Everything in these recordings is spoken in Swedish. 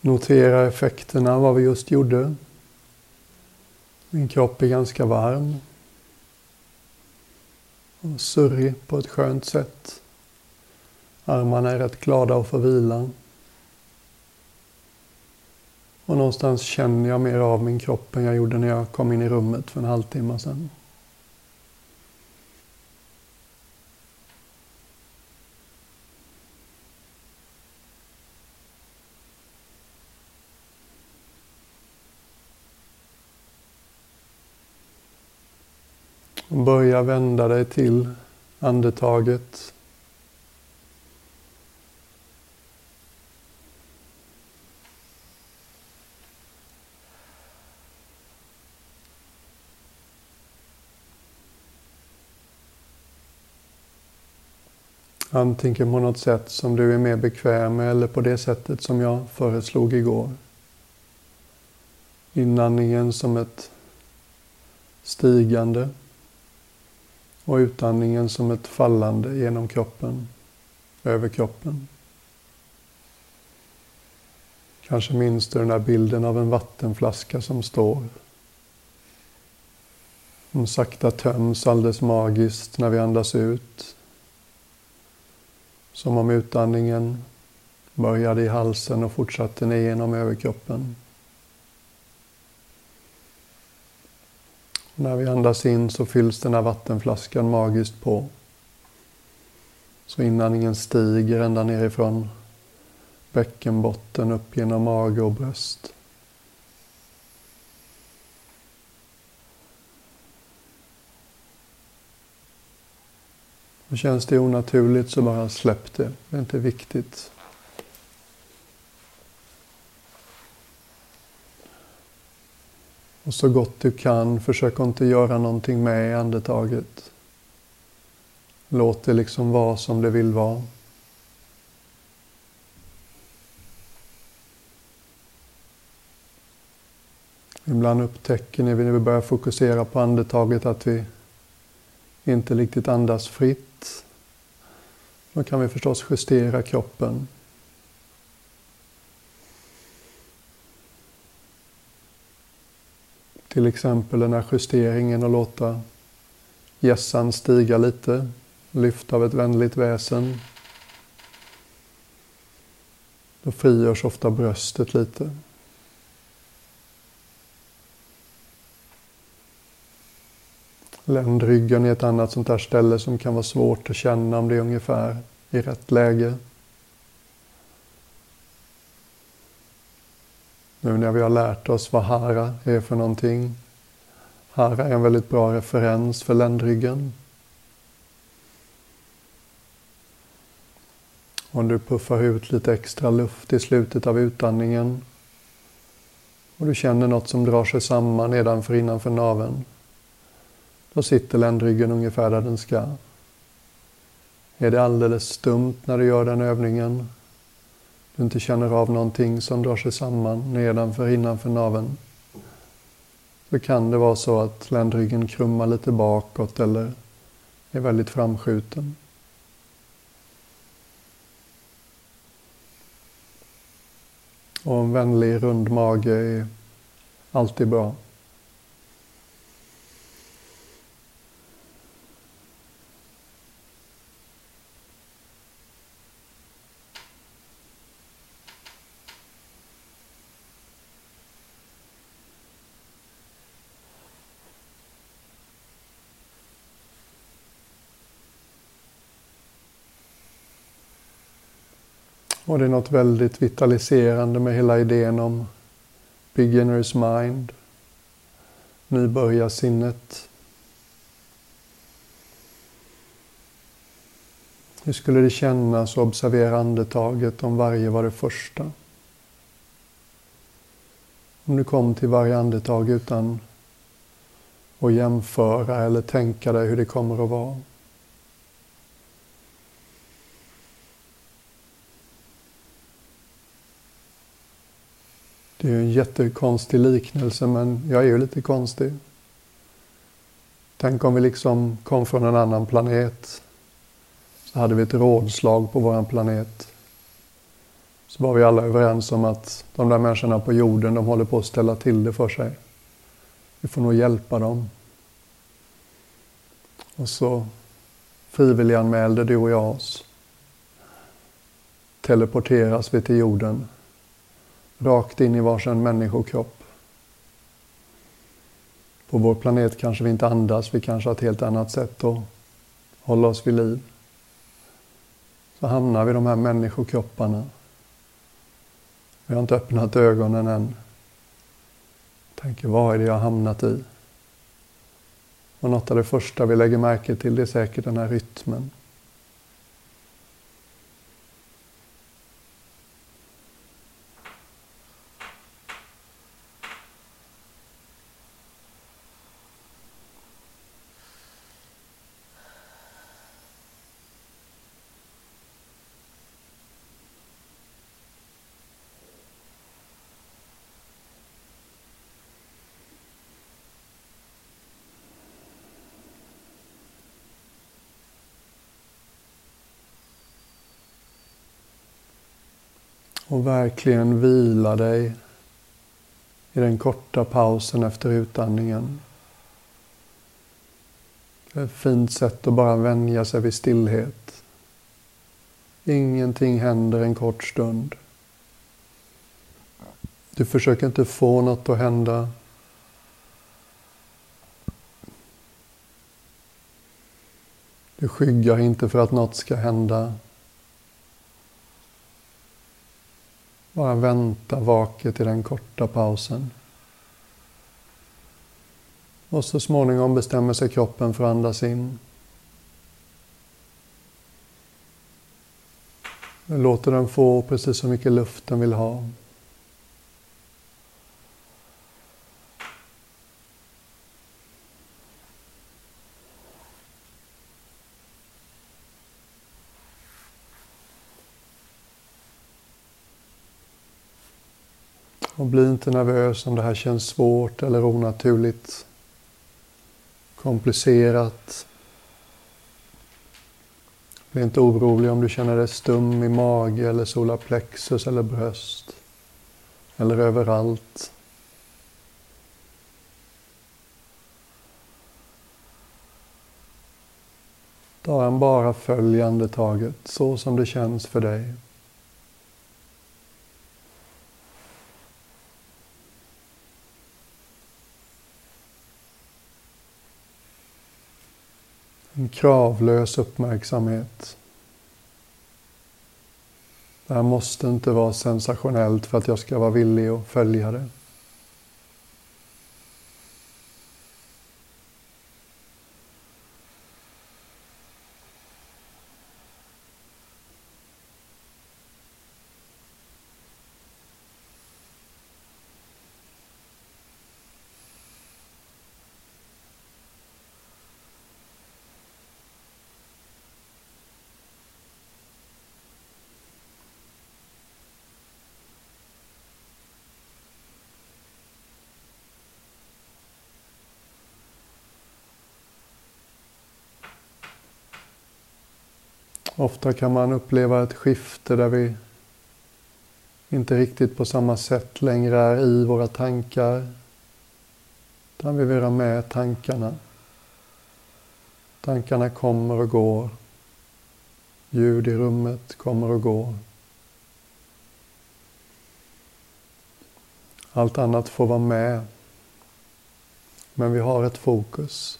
Notera effekterna av vad vi just gjorde. Min kropp är ganska varm. Och surrig på ett skönt sätt. Armarna är rätt glada att få vila. Och någonstans känner jag mer av min kropp än jag gjorde när jag kom in i rummet för en halvtimme sedan. Börja vända dig till andetaget. Antingen på något sätt som du är mer bekväm med eller på det sättet som jag föreslog igår. Inandningen som ett stigande och utandningen som ett fallande genom kroppen, över kroppen. Kanske minns du den där bilden av en vattenflaska som står. Som sakta töms alldeles magiskt när vi andas ut. Som om utandningen började i halsen och fortsatte ner genom överkroppen. När vi andas in så fylls den här vattenflaskan magiskt på. Så inandningen stiger ända nerifrån bäckenbotten upp genom mage och bröst. Och känns det onaturligt så bara släpp det. Det är inte viktigt. Och så gott du kan, försök inte göra någonting med andetaget. Låt det liksom vara som det vill vara. Ibland upptäcker ni när vi börjar fokusera på andetaget att vi inte riktigt andas fritt. Då kan vi förstås justera kroppen. Till exempel den här justeringen och låta gässan stiga lite, lyft av ett vänligt väsen. Då frigörs ofta bröstet lite. Ländryggen är ett annat sånt här ställe som kan vara svårt att känna om det är ungefär i rätt läge. Nu när vi har lärt oss vad hara är för någonting. Hara är en väldigt bra referens för ländryggen. Om du puffar ut lite extra luft i slutet av utandningen och du känner något som drar sig samman nedanför innanför naveln. Då sitter ländryggen ungefär där den ska. Är det alldeles stumt när du gör den övningen du inte känner av någonting som drar sig samman nedanför innanför naveln så kan det vara så att ländryggen krummar lite bakåt eller är väldigt framskjuten. Och en vänlig rund mage är alltid bra. Och det är något väldigt vitaliserande med hela idén om beginner's mind, nybörjarsinnet. Hur skulle det kännas att observera andetaget om varje var det första? Om du kom till varje andetag utan att jämföra eller tänka dig hur det kommer att vara. Det är ju en jättekonstig liknelse men jag är ju lite konstig. Tänk om vi liksom kom från en annan planet. Så hade vi ett rådslag på vår planet. så var vi alla överens om att de där människorna på jorden, de håller på att ställa till det för sig. Vi får nog hjälpa dem. Och så frivilliganmälde du och jag oss. Teleporteras vi till jorden. Rakt in i varsin människokropp. På vår planet kanske vi inte andas, vi kanske har ett helt annat sätt att hålla oss vid liv. Så hamnar vi i de här människokropparna. Vi har inte öppnat ögonen än. Tänker, vad är det jag har hamnat i? Och något av det första vi lägger märke till det är säkert den här rytmen. Och verkligen vila dig i den korta pausen efter utandningen. Det är ett fint sätt att bara vänja sig vid stillhet. Ingenting händer en kort stund. Du försöker inte få något att hända. Du skyggar inte för att något ska hända. Bara vänta vaket i den korta pausen. Och så småningom bestämmer sig kroppen för att andas in. Låter den få precis så mycket luft den vill ha. Bli inte nervös om det här känns svårt eller onaturligt, komplicerat. Bli inte orolig om du känner dig stum i mage eller solarplexus eller bröst. Eller överallt. Ta en bara följande taget så som det känns för dig. En kravlös uppmärksamhet. Det här måste inte vara sensationellt för att jag ska vara villig att följa det. Ofta kan man uppleva ett skifte där vi inte riktigt på samma sätt längre är i våra tankar. Utan vi vill ha med tankarna. Tankarna kommer och går. Ljud i rummet kommer och går. Allt annat får vara med. Men vi har ett fokus.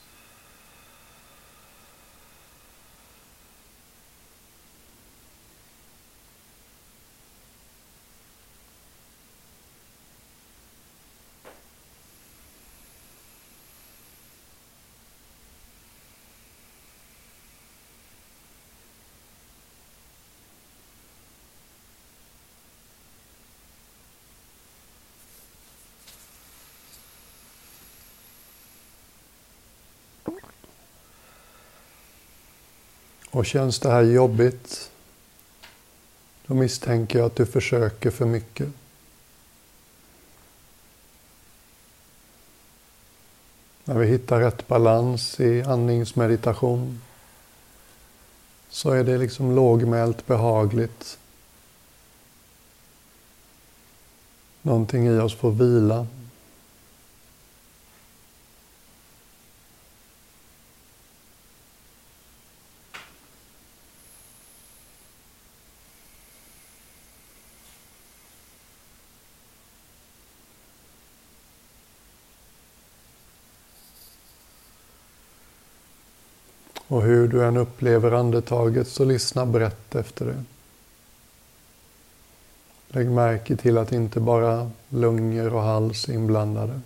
Och känns det här jobbigt, då misstänker jag att du försöker för mycket. När vi hittar rätt balans i andningsmeditation så är det liksom lågmält behagligt. Någonting i oss får vila. Och hur du än upplever andetaget så lyssna brett efter det. Lägg märke till att inte bara lungor och hals är inblandade.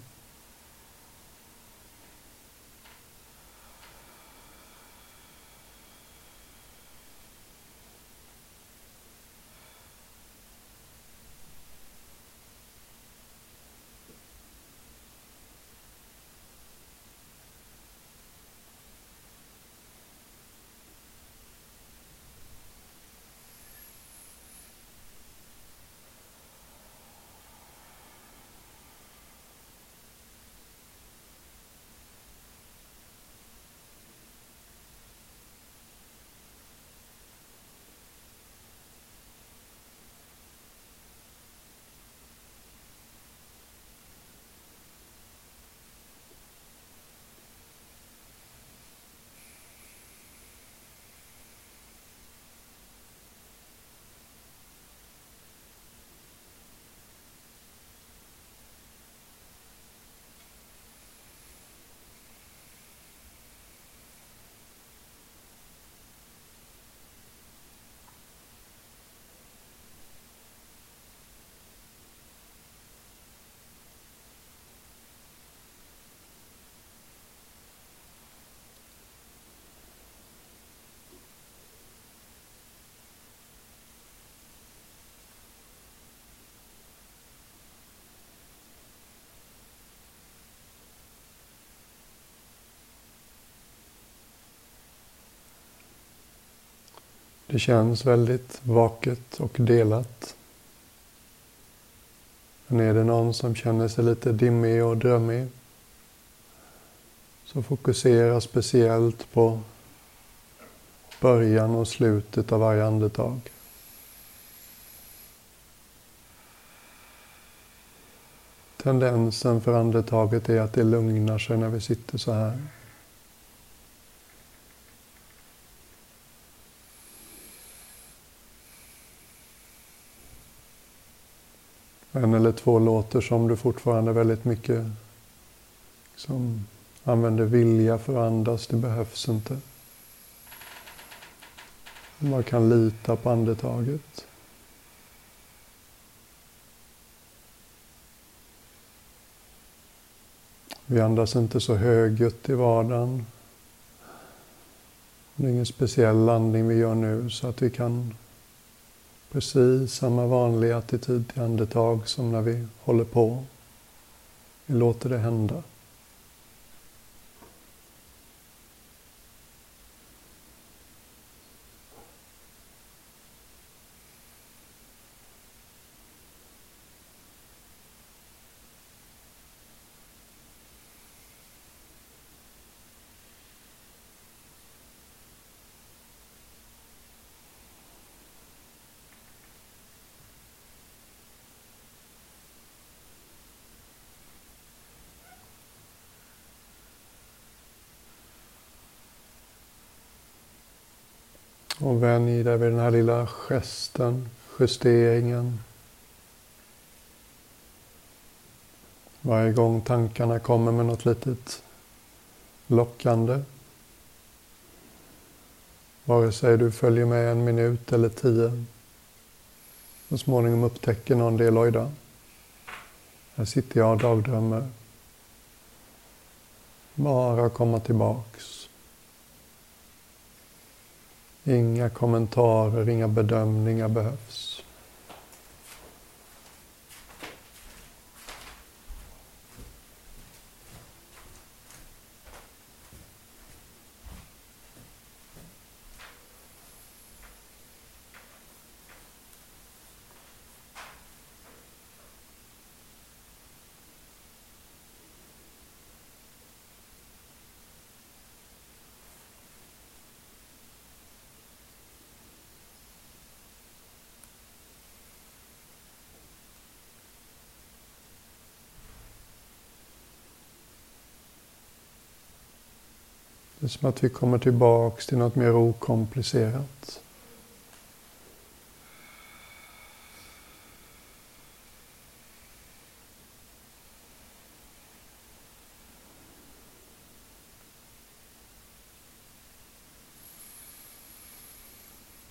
Det känns väldigt vaket och delat. Men är det någon som känner sig lite dimmig och drömmig så fokusera speciellt på början och slutet av varje andetag. Tendensen för andetaget är att det lugnar sig när vi sitter så här. En eller två låter som du fortfarande väldigt mycket liksom, använder vilja för att andas. Det behövs inte. Man kan lita på andetaget. Vi andas inte så högljutt i vardagen. Det är ingen speciell landning vi gör nu så att vi kan Precis samma vanliga attityd till andetag som när vi håller på. Vi låter det hända. Och vänj dig vid den här lilla gesten, justeringen. Varje gång tankarna kommer med något litet lockande. Vare sig du följer med en minut eller tio. Så småningom upptäcker någon del, oj då. Här sitter jag och dagdrömmer. Bara komma tillbaks. Inga kommentarer, inga bedömningar behövs. Som att vi kommer tillbaks till något mer okomplicerat.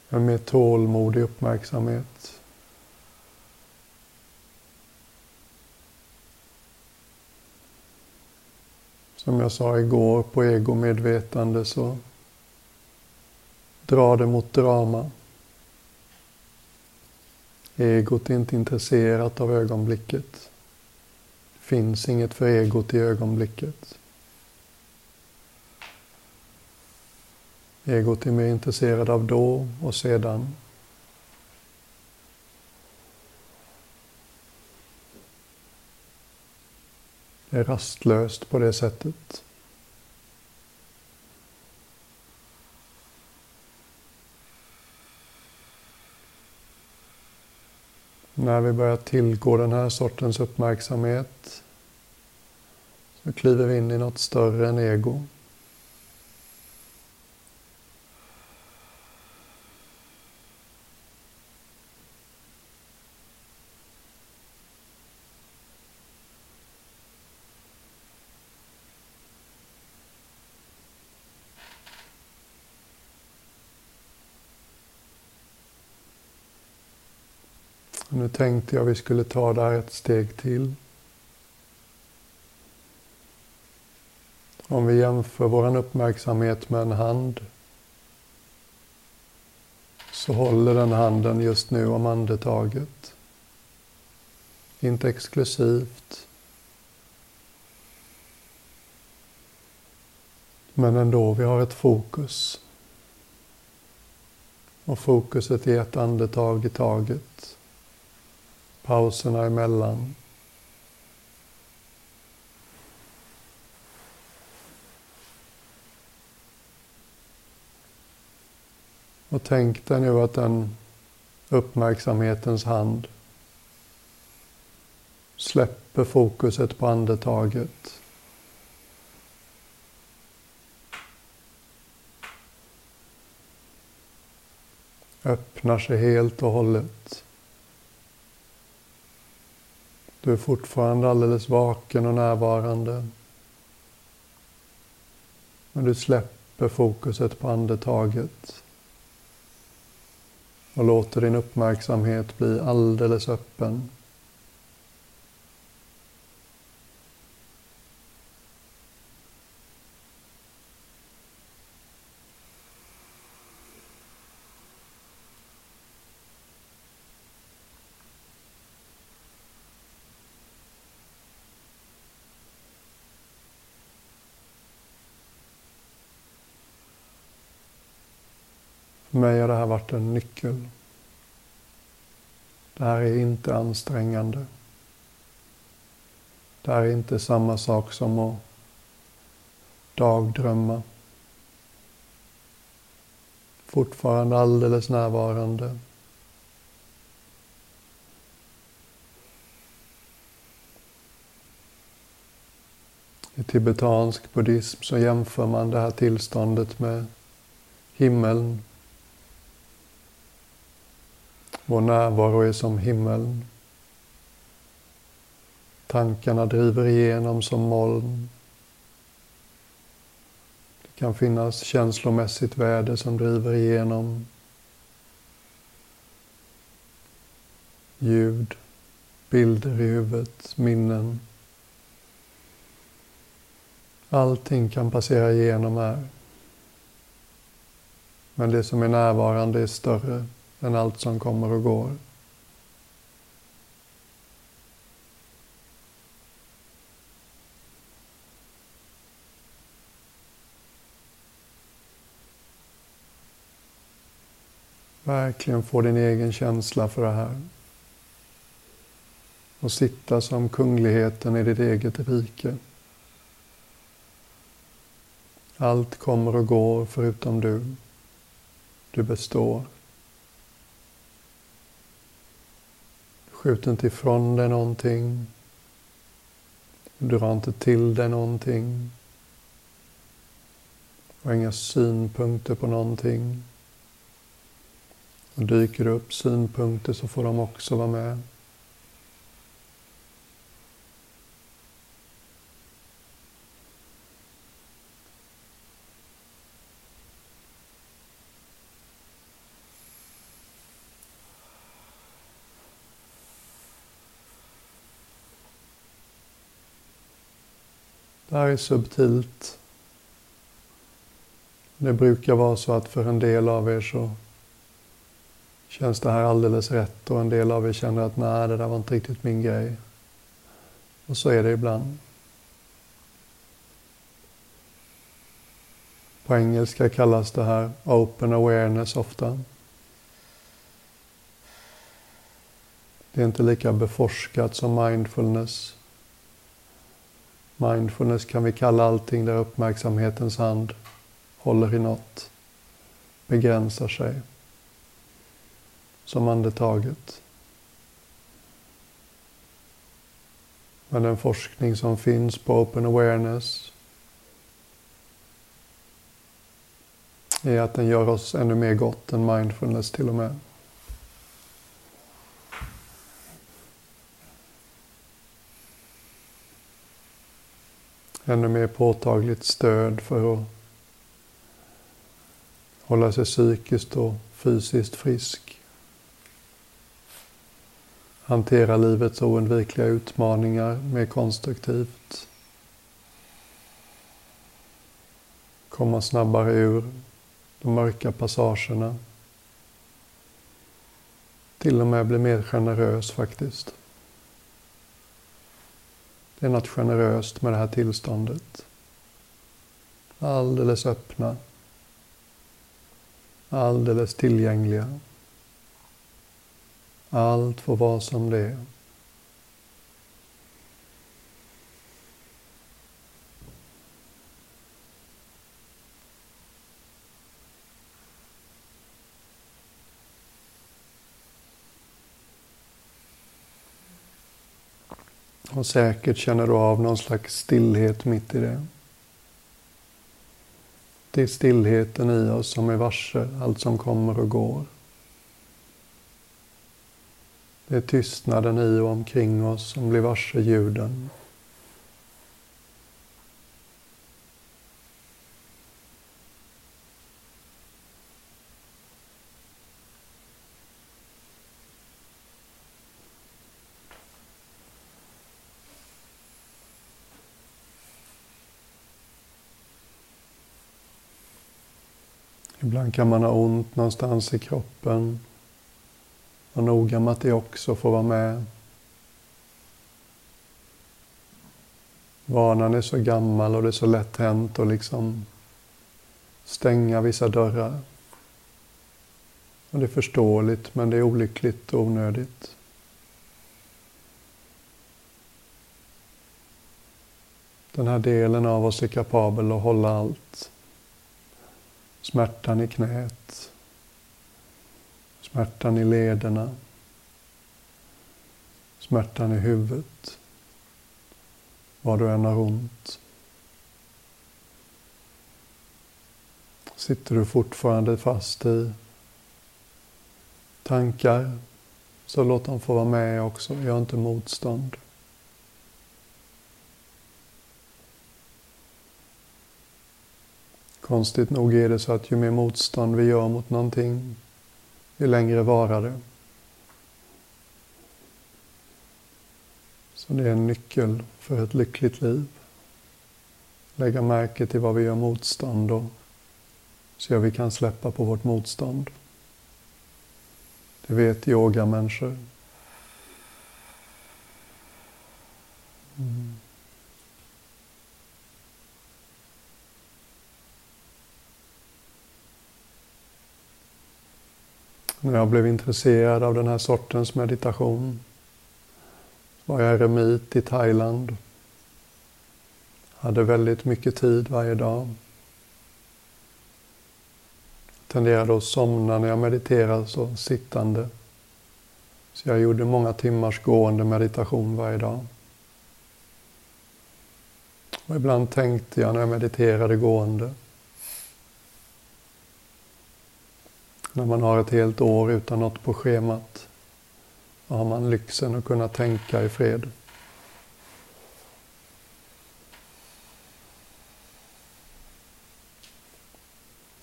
En mer tålmodig uppmärksamhet. Som jag sa igår på egomedvetande så drar det mot drama. Egot är inte intresserat av ögonblicket. Det finns inget för egot i ögonblicket. Egot är mer intresserad av då och sedan. Är rastlöst på det sättet. När vi börjar tillgå den här sortens uppmärksamhet så kliver vi in i något större än ego. Nu tänkte jag vi skulle ta det här ett steg till. Om vi jämför vår uppmärksamhet med en hand så håller den handen just nu om andetaget. Inte exklusivt. Men ändå, vi har ett fokus. Och fokuset är ett andetag i taget pauserna emellan. Och tänk dig nu att den uppmärksamhetens hand släpper fokuset på andetaget. Öppnar sig helt och hållet. Du är fortfarande alldeles vaken och närvarande. Men du släpper fokuset på andetaget. Och låter din uppmärksamhet bli alldeles öppen. Mig har det här varit en nyckel. Det här är inte ansträngande. Det här är inte samma sak som att dagdrömma. Fortfarande alldeles närvarande. I tibetansk buddhism så jämför man det här tillståndet med himmeln vår närvaro är som himmeln. Tankarna driver igenom som moln. Det kan finnas känslomässigt väder som driver igenom. Ljud, bilder i huvudet, minnen. Allting kan passera igenom här. Men det som är närvarande är större än allt som kommer och går. Verkligen få din egen känsla för det här. Och sitta som kungligheten i ditt eget rike. Allt kommer och går förutom du. Du består. Skjut inte ifrån dig någonting. Dra inte till dig någonting. Och inga synpunkter på någonting. Och dyker det upp synpunkter så får de också vara med. Det här är subtilt. Det brukar vara så att för en del av er så känns det här alldeles rätt och en del av er känner att nej, det där var inte riktigt min grej. Och så är det ibland. På engelska kallas det här open awareness ofta. Det är inte lika beforskat som mindfulness. Mindfulness kan vi kalla allting där uppmärksamhetens hand håller i något, begränsar sig. Som andetaget. Men den forskning som finns på Open Awareness är att den gör oss ännu mer gott än mindfulness till och med. Ännu mer påtagligt stöd för att hålla sig psykiskt och fysiskt frisk. Hantera livets oundvikliga utmaningar mer konstruktivt. Komma snabbare ur de mörka passagerna. Till och med bli mer generös faktiskt. Det är något generöst med det här tillståndet. Alldeles öppna. Alldeles tillgängliga. Allt får vara som det är. Och säkert känner du av någon slags stillhet mitt i det. Det är stillheten i oss som är varse allt som kommer och går. Det är tystnaden i och omkring oss som blir varse ljuden. Ibland kan man ha ont någonstans i kroppen. Var noga med att det också får vara med. Vanan är så gammal och det är så lätt hänt att liksom stänga vissa dörrar. Och det är förståeligt, men det är olyckligt och onödigt. Den här delen av oss är kapabel att hålla allt. Smärtan i knät. Smärtan i lederna. Smärtan i huvudet. Var du än har ont. Sitter du fortfarande fast i tankar, så låt dem få vara med också. Gör inte motstånd. Konstigt nog är det så att ju mer motstånd vi gör mot någonting, ju längre varar det. Så det är en nyckel för ett lyckligt liv. Lägga märke till vad vi gör motstånd och se hur vi kan släppa på vårt motstånd. Det vet yogamänniskor. Mm. När jag blev intresserad av den här sortens meditation var jag eremit i Thailand. Hade väldigt mycket tid varje dag. Tenderade att somna när jag mediterade så sittande. Så jag gjorde många timmars gående meditation varje dag. Och ibland tänkte jag när jag mediterade gående När man har ett helt år utan något på schemat, då har man lyxen att kunna tänka i fred.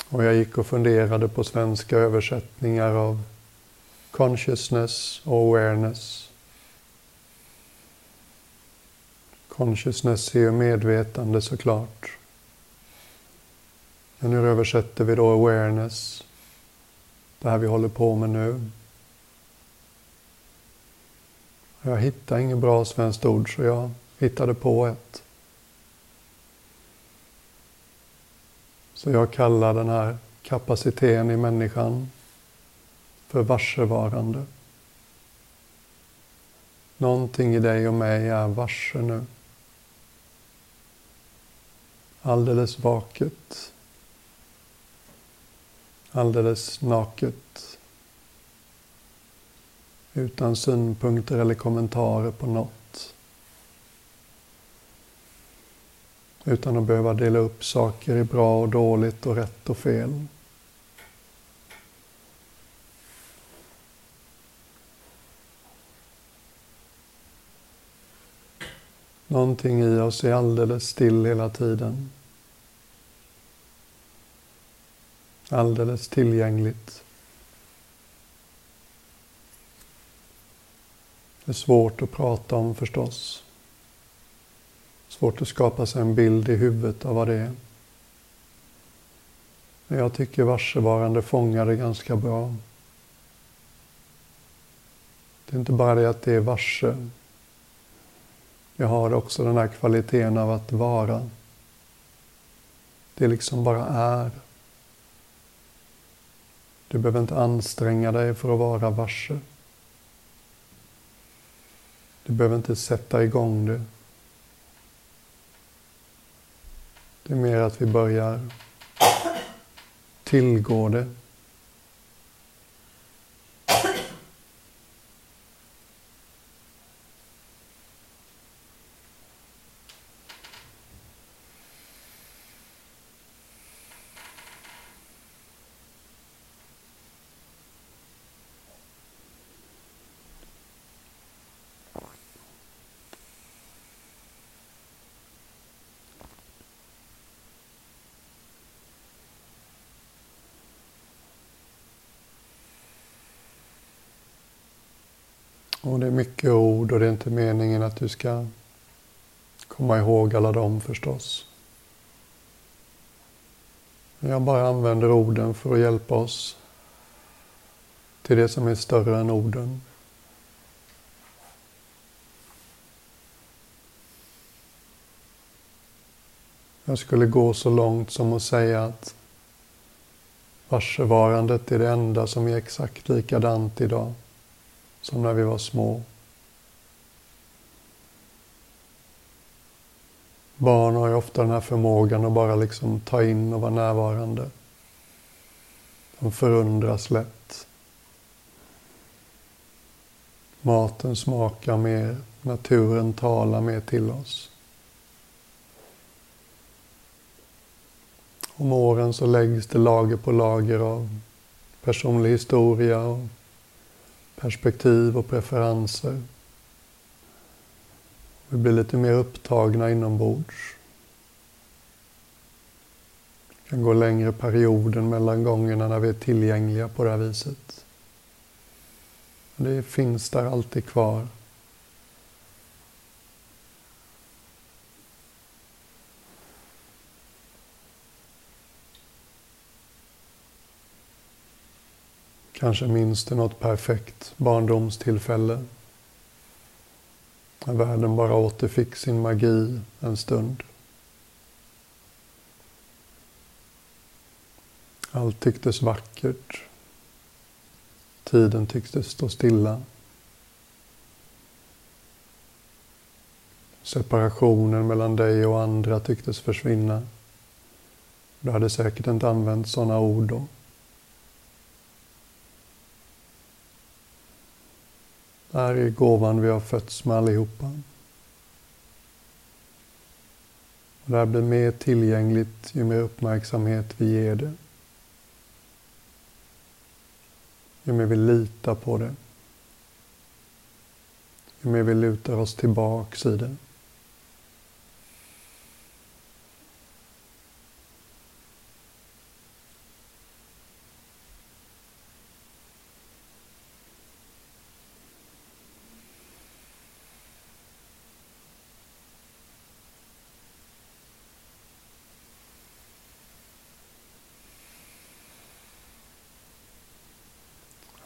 Och jag gick och funderade på svenska översättningar av consciousness och awareness. Consciousness är ju medvetande såklart. Men hur översätter vi då awareness? Det här vi håller på med nu. Jag hittade inget bra svenskt ord så jag hittade på ett. Så jag kallar den här kapaciteten i människan för varsevarande. Någonting i dig och mig är varse nu. Alldeles vaket. Alldeles naket. Utan synpunkter eller kommentarer på något. Utan att behöva dela upp saker i bra och dåligt och rätt och fel. Någonting i oss är alldeles still hela tiden. Alldeles tillgängligt. Det är svårt att prata om förstås. Svårt att skapa sig en bild i huvudet av vad det är. Men jag tycker varsevarande fångar det ganska bra. Det är inte bara det att det är varse. Jag har också den här kvaliteten av att vara. Det liksom bara är. Du behöver inte anstränga dig för att vara varse. Du behöver inte sätta igång det. Det är mer att vi börjar tillgå det. Och det är mycket ord och det är inte meningen att du ska komma ihåg alla dem förstås. Jag bara använder orden för att hjälpa oss till det som är större än orden. Jag skulle gå så långt som att säga att varsevarandet är det enda som är exakt likadant idag som när vi var små. Barn har ju ofta den här förmågan att bara liksom ta in och vara närvarande. De förundras lätt. Maten smakar mer, naturen talar mer till oss. Om åren så läggs det lager på lager av personlig historia och perspektiv och preferenser. Vi blir lite mer upptagna inombords. Vi kan gå längre perioden mellan gångerna när vi är tillgängliga på det här viset. Det finns där alltid kvar. Kanske minns du något perfekt barndomstillfälle. När världen bara återfick sin magi en stund. Allt tycktes vackert. Tiden tycktes stå stilla. Separationen mellan dig och andra tycktes försvinna. Du hade säkert inte använt sådana ord då. Det här är gåvan vi har fötts med allihopa. Och det här blir mer tillgängligt ju mer uppmärksamhet vi ger det. ju mer vi litar på det, ju mer vi lutar oss tillbaks i det.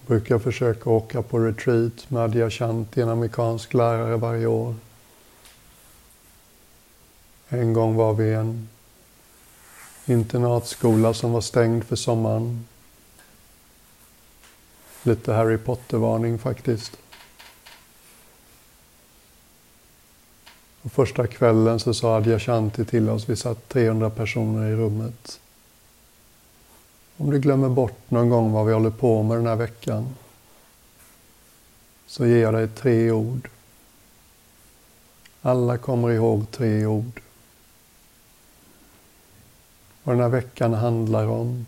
Brukar försöka åka på retreat med Adyashanti, en amerikansk lärare, varje år. En gång var vi i en internatskola som var stängd för sommaren. Lite Harry Potter-varning faktiskt. Och första kvällen så sa Adyashanti till oss, vi satt 300 personer i rummet. Om du glömmer bort någon gång vad vi håller på med den här veckan så ger jag dig tre ord. Alla kommer ihåg tre ord. Vad den här veckan handlar om,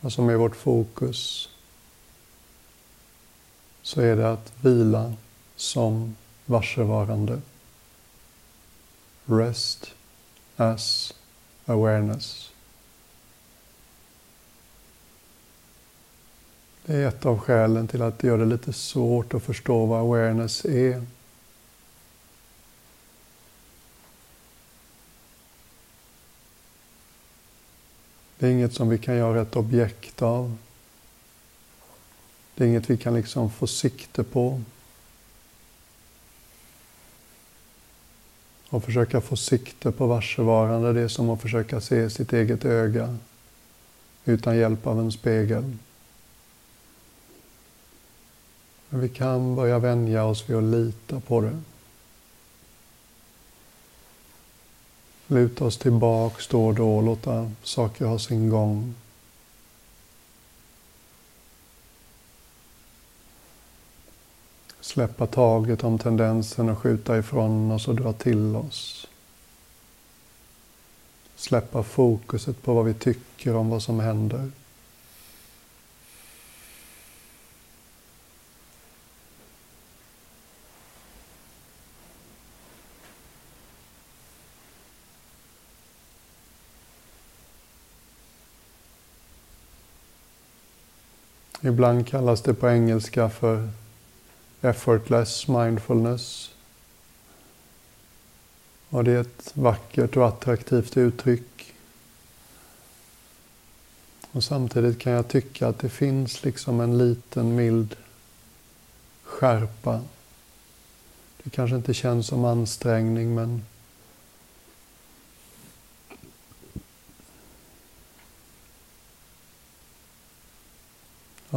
vad som är vårt fokus, så är det att vila som varsevarande. Rest as awareness. Det är ett av skälen till att det gör det lite svårt att förstå vad awareness är. Det är inget som vi kan göra ett objekt av. Det är inget vi kan liksom få sikte på. Att försöka få sikte på varsevarande, det är som att försöka se sitt eget öga utan hjälp av en spegel. Men vi kan börja vänja oss vid att lita på det. Luta oss tillbaks då och då och låta saker ha sin gång. Släppa taget om tendensen att skjuta ifrån oss och dra till oss. Släppa fokuset på vad vi tycker om vad som händer. Ibland kallas det på engelska för effortless mindfulness. Och det är ett vackert och attraktivt uttryck. Och samtidigt kan jag tycka att det finns liksom en liten mild skärpa. Det kanske inte känns som ansträngning men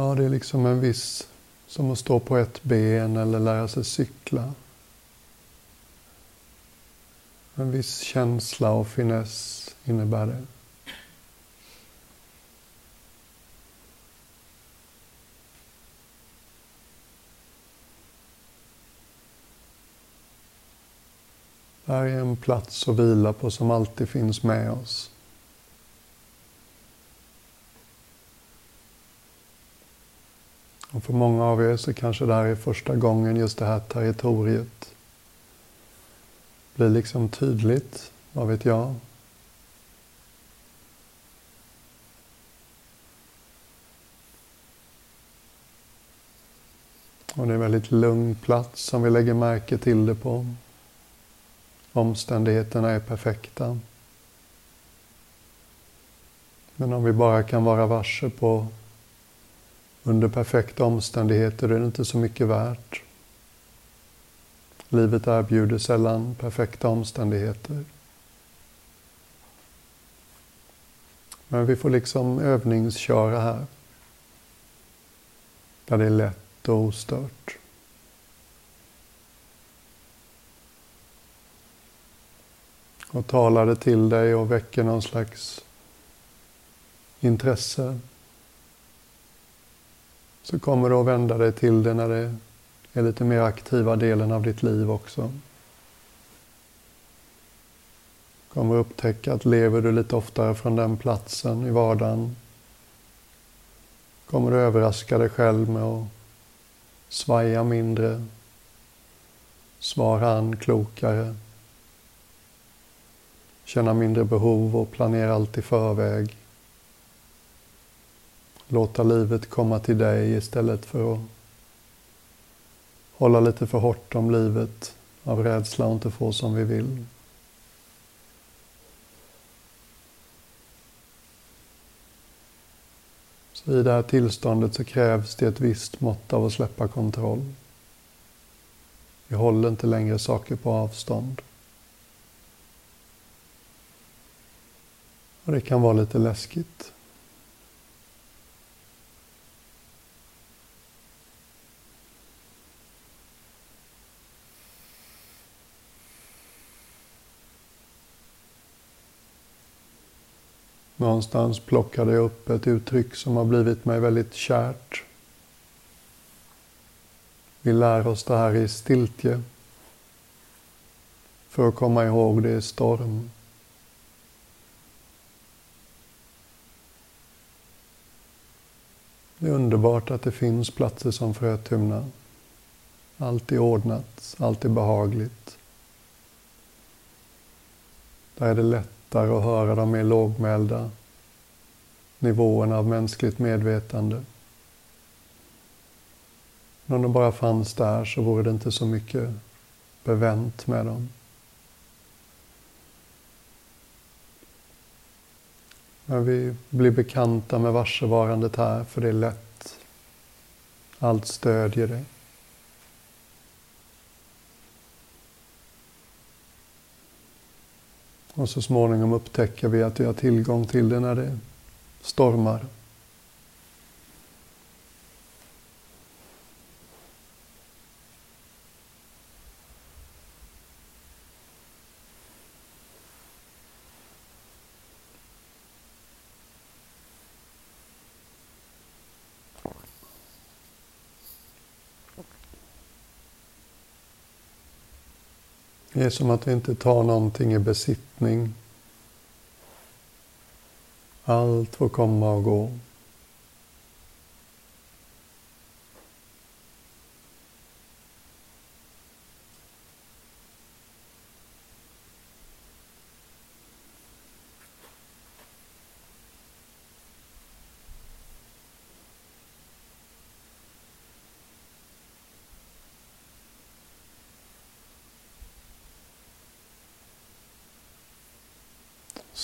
Ja, det är liksom en viss, som att stå på ett ben eller lära sig cykla. En viss känsla och finess innebär det. Det här är en plats att vila på som alltid finns med oss. Och för många av er så kanske det här är första gången just det här territoriet blir liksom tydligt, vad vet jag. Och det är en väldigt lugn plats som vi lägger märke till det på. Omständigheterna är perfekta. Men om vi bara kan vara varse på under perfekta omständigheter är det inte så mycket värt. Livet erbjuder sällan perfekta omständigheter. Men vi får liksom övningsköra här. Där det är lätt och ostört. Och talar det till dig och väcker någon slags intresse så kommer du att vända dig till det när det är lite mer aktiva delen av ditt liv också. kommer att upptäcka att lever du lite oftare från den platsen i vardagen kommer du överraska dig själv med att svaja mindre, svara an klokare, känna mindre behov och planera allt i förväg. Låta livet komma till dig istället för att hålla lite för hårt om livet av rädsla att inte få som vi vill. Så i det här tillståndet så krävs det ett visst mått av att släppa kontroll. Vi håller inte längre saker på avstånd. Och det kan vara lite läskigt. Någonstans plockade jag upp ett uttryck som har blivit mig väldigt kärt. Vi lär oss det här i stiltje för att komma ihåg det i storm. Det är underbart att det finns platser som Frötuna. Allt är ordnat, allt är behagligt. Där är det lätt lättare att höra de mer lågmälda nivåerna av mänskligt medvetande. Men om de bara fanns där så vore det inte så mycket bevänt med dem. Men vi blir bekanta med varsevarandet här, för det är lätt. Allt stödjer det. Och så småningom upptäcker vi att vi har tillgång till det när det stormar. Det är som att vi inte tar någonting i besittning. Allt får komma och gå.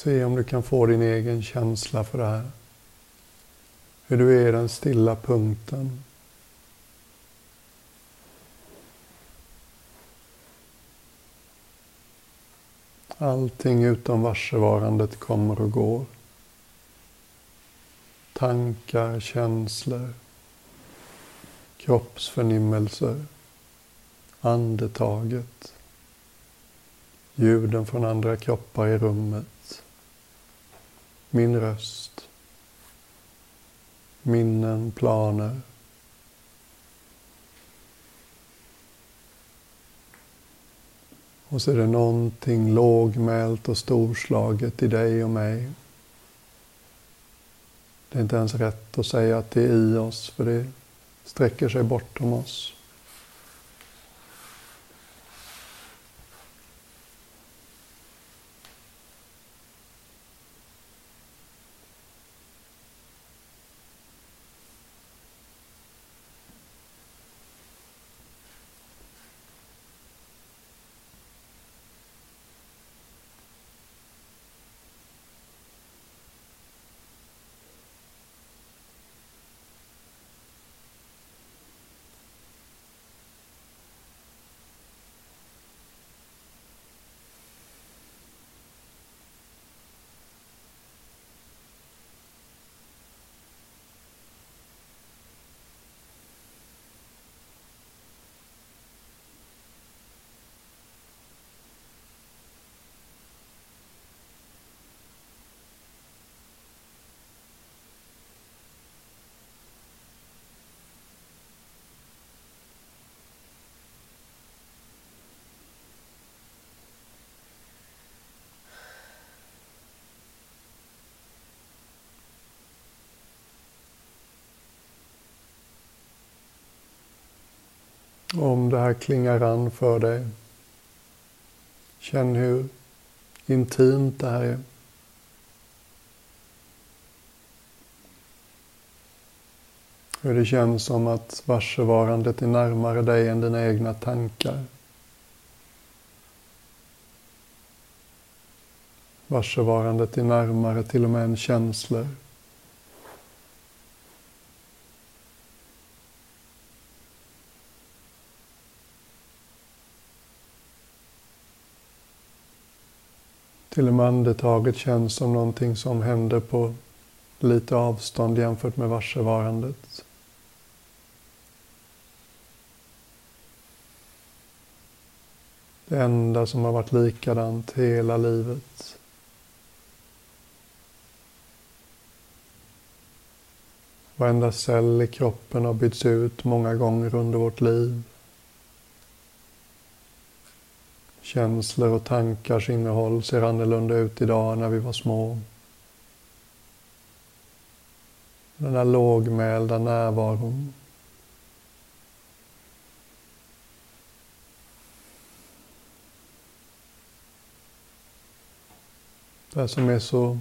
Se om du kan få din egen känsla för det här. Hur du är den stilla punkten. Allting utom varsevarandet kommer och går. Tankar, känslor, kroppsförnimmelser, andetaget, ljuden från andra kroppar i rummet min röst, minnen, planer. Och så är det någonting lågmält och storslaget i dig och mig. Det är inte ens rätt att säga att det är i oss, för det sträcker sig bortom oss. Om det här klingar an för dig, känn hur intimt det här är. Hur det känns som att varsevarandet är närmare dig än dina egna tankar. Varsevarandet är närmare till och med än känslor. Till och med andetaget känns som någonting som händer på lite avstånd jämfört med varsevarandet. Det enda som har varit likadant hela livet. Varenda cell i kroppen har bytts ut många gånger under vårt liv. Känslor och tankars innehåll ser annorlunda ut idag när vi var små. Den där lågmälda närvaron. Det som är så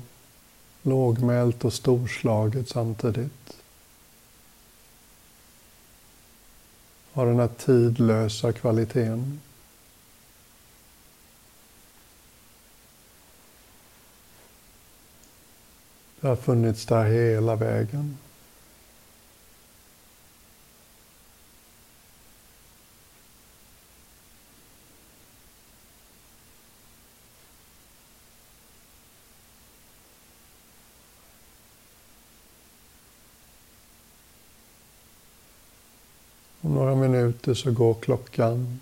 lågmält och storslaget samtidigt. Har den här tidlösa kvaliteten. Det har funnits där hela vägen. Om några minuter så går klockan.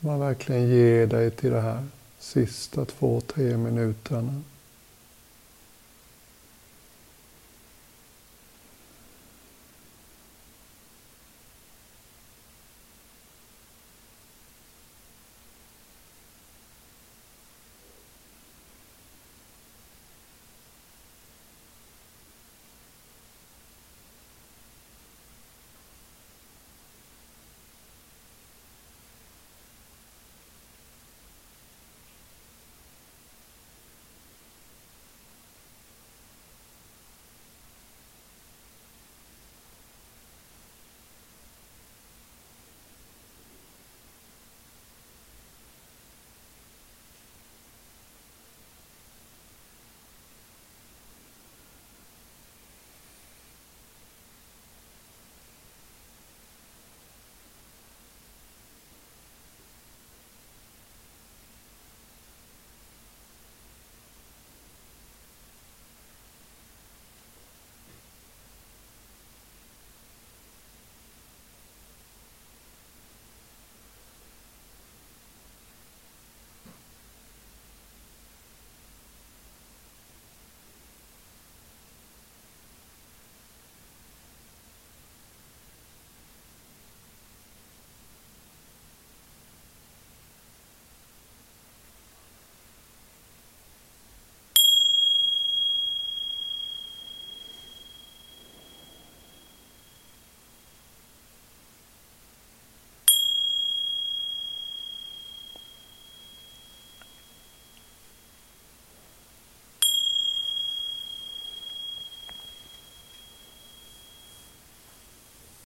Man verkligen ger dig till det här sista två, tre minuterna.